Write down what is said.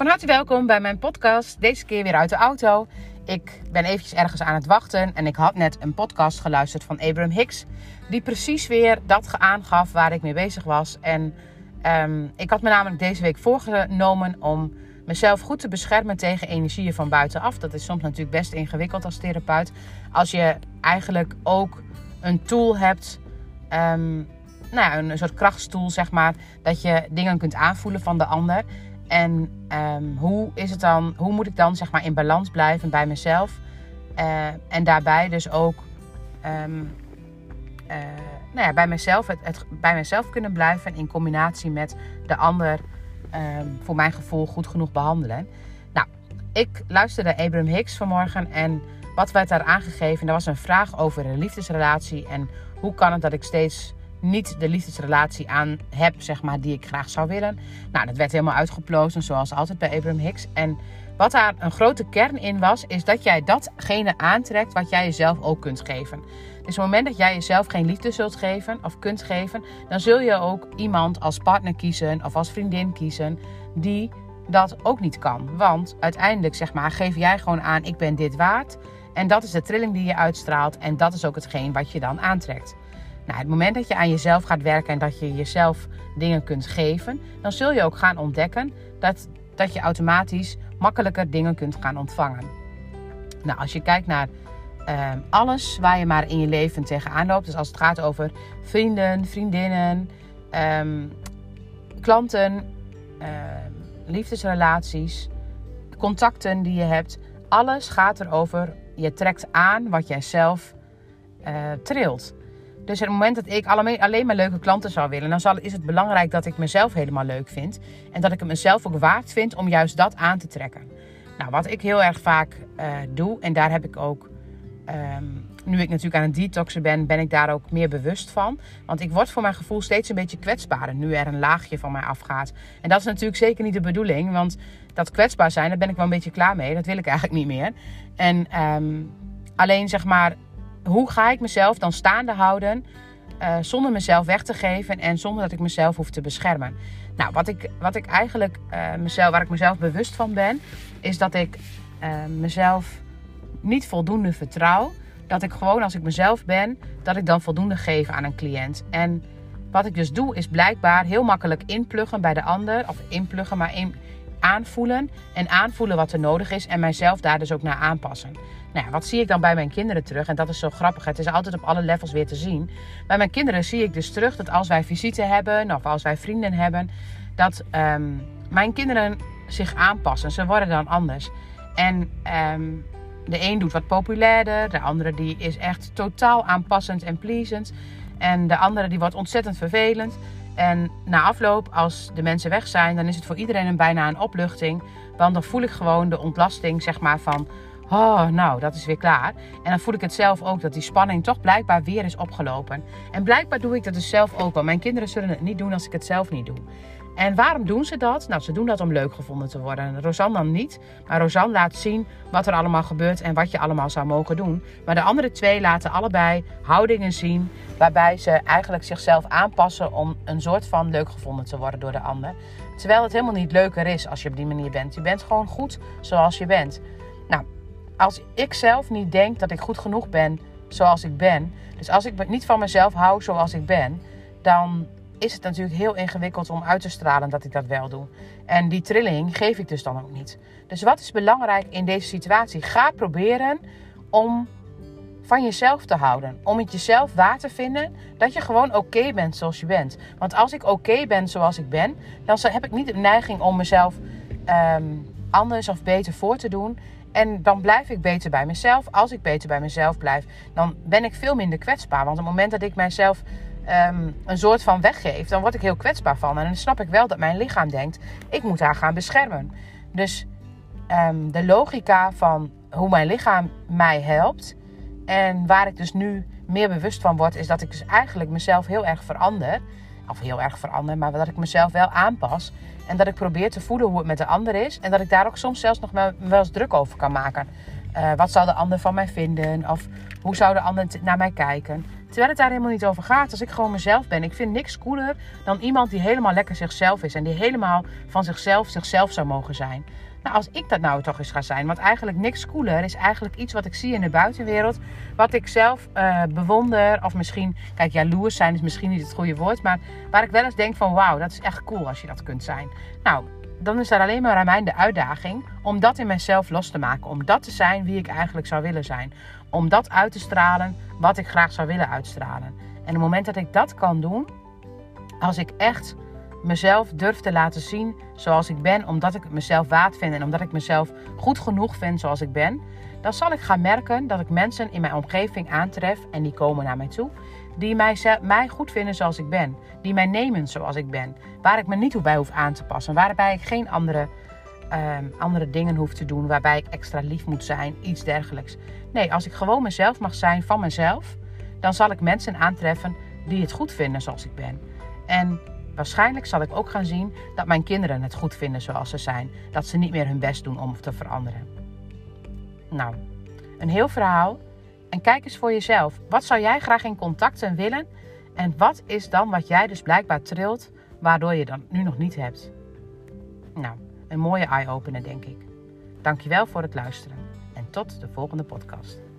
Van harte welkom bij mijn podcast. Deze keer weer uit de auto. Ik ben eventjes ergens aan het wachten en ik had net een podcast geluisterd van Abraham Hicks. Die precies weer dat aangaf waar ik mee bezig was. En ehm, ik had me namelijk deze week voorgenomen om mezelf goed te beschermen tegen energieën van buitenaf. Dat is soms natuurlijk best ingewikkeld als therapeut. Als je eigenlijk ook een tool hebt, um, nou ja, een soort krachtstoel zeg maar, dat je dingen kunt aanvoelen van de ander. En um, hoe is het dan, hoe moet ik dan zeg maar in balans blijven bij mezelf? Uh, en daarbij dus ook um, uh, nou ja, bij, mezelf, het, bij mezelf kunnen blijven in combinatie met de ander um, voor mijn gevoel goed genoeg behandelen. Nou, ik luisterde Abraham Hicks vanmorgen en wat werd daar aangegeven? Er was een vraag over een liefdesrelatie en hoe kan het dat ik steeds niet de liefdesrelatie aan heb, zeg maar, die ik graag zou willen. Nou, dat werd helemaal uitgeplozen, zoals altijd bij Abraham Hicks. En wat daar een grote kern in was, is dat jij datgene aantrekt wat jij jezelf ook kunt geven. Dus op het moment dat jij jezelf geen liefde zult geven of kunt geven, dan zul je ook iemand als partner kiezen of als vriendin kiezen die dat ook niet kan. Want uiteindelijk, zeg maar, geef jij gewoon aan: ik ben dit waard. En dat is de trilling die je uitstraalt. En dat is ook hetgeen wat je dan aantrekt. Nou, het moment dat je aan jezelf gaat werken en dat je jezelf dingen kunt geven, dan zul je ook gaan ontdekken dat, dat je automatisch makkelijker dingen kunt gaan ontvangen. Nou, als je kijkt naar uh, alles waar je maar in je leven tegenaan loopt, dus als het gaat over vrienden, vriendinnen, um, klanten, uh, liefdesrelaties, contacten die je hebt, alles gaat erover. Je trekt aan wat jij zelf uh, trilt. Dus op het moment dat ik alleen maar leuke klanten zou willen, dan is het belangrijk dat ik mezelf helemaal leuk vind. En dat ik het mezelf ook waard vind om juist dat aan te trekken. Nou, wat ik heel erg vaak uh, doe, en daar heb ik ook, um, nu ik natuurlijk aan het detoxen ben, ben ik daar ook meer bewust van. Want ik word voor mijn gevoel steeds een beetje kwetsbaarder nu er een laagje van mij afgaat. En dat is natuurlijk zeker niet de bedoeling, want dat kwetsbaar zijn, daar ben ik wel een beetje klaar mee. Dat wil ik eigenlijk niet meer. En um, alleen zeg maar hoe ga ik mezelf dan staande houden uh, zonder mezelf weg te geven en zonder dat ik mezelf hoef te beschermen? Nou, wat ik, wat ik eigenlijk uh, mezelf, waar ik mezelf bewust van ben, is dat ik uh, mezelf niet voldoende vertrouw. Dat ik gewoon als ik mezelf ben, dat ik dan voldoende geef aan een cliënt. En wat ik dus doe, is blijkbaar heel makkelijk inpluggen bij de ander. Of inpluggen, maar in, aanvoelen. En aanvoelen wat er nodig is. En mijzelf daar dus ook naar aanpassen. Nou ja, wat zie ik dan bij mijn kinderen terug? En dat is zo grappig. Het is altijd op alle levels weer te zien. Bij mijn kinderen zie ik dus terug dat als wij visite hebben of als wij vrienden hebben, dat um, mijn kinderen zich aanpassen. Ze worden dan anders. En um, de een doet wat populairder, de andere die is echt totaal aanpassend en pleasend. En de andere die wordt ontzettend vervelend. En na afloop, als de mensen weg zijn, dan is het voor iedereen een bijna een opluchting. Want dan voel ik gewoon de ontlasting, zeg maar, van Oh, nou, dat is weer klaar. En dan voel ik het zelf ook dat die spanning toch blijkbaar weer is opgelopen. En blijkbaar doe ik dat dus zelf ook wel. Mijn kinderen zullen het niet doen als ik het zelf niet doe. En waarom doen ze dat? Nou, ze doen dat om leuk gevonden te worden. Rosanne dan niet. Maar Rosanne laat zien wat er allemaal gebeurt en wat je allemaal zou mogen doen. Maar de andere twee laten allebei houdingen zien waarbij ze eigenlijk zichzelf aanpassen om een soort van leuk gevonden te worden door de ander. Terwijl het helemaal niet leuker is als je op die manier bent. Je bent gewoon goed zoals je bent. Als ik zelf niet denk dat ik goed genoeg ben zoals ik ben. Dus als ik niet van mezelf hou zoals ik ben, dan is het natuurlijk heel ingewikkeld om uit te stralen dat ik dat wel doe. En die trilling geef ik dus dan ook niet. Dus wat is belangrijk in deze situatie? Ga proberen om van jezelf te houden. Om het jezelf waar te vinden dat je gewoon oké bent zoals je bent. Want als ik oké ben zoals ik ben, dan heb ik niet de neiging om mezelf um, anders of beter voor te doen. En dan blijf ik beter bij mezelf. Als ik beter bij mezelf blijf, dan ben ik veel minder kwetsbaar. Want op het moment dat ik mijzelf um, een soort van weggeef, dan word ik heel kwetsbaar van. En dan snap ik wel dat mijn lichaam denkt: ik moet haar gaan beschermen. Dus um, de logica van hoe mijn lichaam mij helpt. En waar ik dus nu meer bewust van word, is dat ik dus eigenlijk mezelf heel erg verander. Of heel erg verander, maar dat ik mezelf wel aanpas. En dat ik probeer te voelen hoe het met de ander is. En dat ik daar ook soms zelfs nog wel, eens druk over kan maken. Uh, wat zou de ander van mij vinden? Of hoe zou de ander naar mij kijken? Terwijl het daar helemaal niet over gaat. Als ik gewoon mezelf ben. Ik vind niks cooler dan iemand die helemaal lekker zichzelf is. En die helemaal van zichzelf zichzelf zou mogen zijn. Nou, als ik dat nou toch eens ga zijn. Want eigenlijk niks cooler is eigenlijk iets wat ik zie in de buitenwereld. Wat ik zelf uh, bewonder. Of misschien, kijk, jaloers zijn is misschien niet het goede woord. Maar waar ik wel eens denk van wauw, dat is echt cool als je dat kunt zijn. Nou, dan is er alleen maar aan mij de uitdaging om dat in mezelf los te maken. Om dat te zijn wie ik eigenlijk zou willen zijn. Om dat uit te stralen wat ik graag zou willen uitstralen. En op het moment dat ik dat kan doen, als ik echt mezelf durf te laten zien zoals ik ben, omdat ik mezelf waard vind en omdat ik mezelf goed genoeg vind zoals ik ben, dan zal ik gaan merken dat ik mensen in mijn omgeving aantref en die komen naar mij toe, die mij, mij goed vinden zoals ik ben, die mij nemen zoals ik ben, waar ik me niet bij hoef aan te passen, waarbij ik geen andere, ehm, andere dingen hoef te doen, waarbij ik extra lief moet zijn, iets dergelijks. Nee, als ik gewoon mezelf mag zijn van mezelf, dan zal ik mensen aantreffen die het goed vinden zoals ik ben. En Waarschijnlijk zal ik ook gaan zien dat mijn kinderen het goed vinden zoals ze zijn. Dat ze niet meer hun best doen om te veranderen. Nou, een heel verhaal. En kijk eens voor jezelf. Wat zou jij graag in contacten willen? En wat is dan wat jij dus blijkbaar trilt, waardoor je dan nu nog niet hebt? Nou, een mooie eye-opener denk ik. Dankjewel voor het luisteren. En tot de volgende podcast.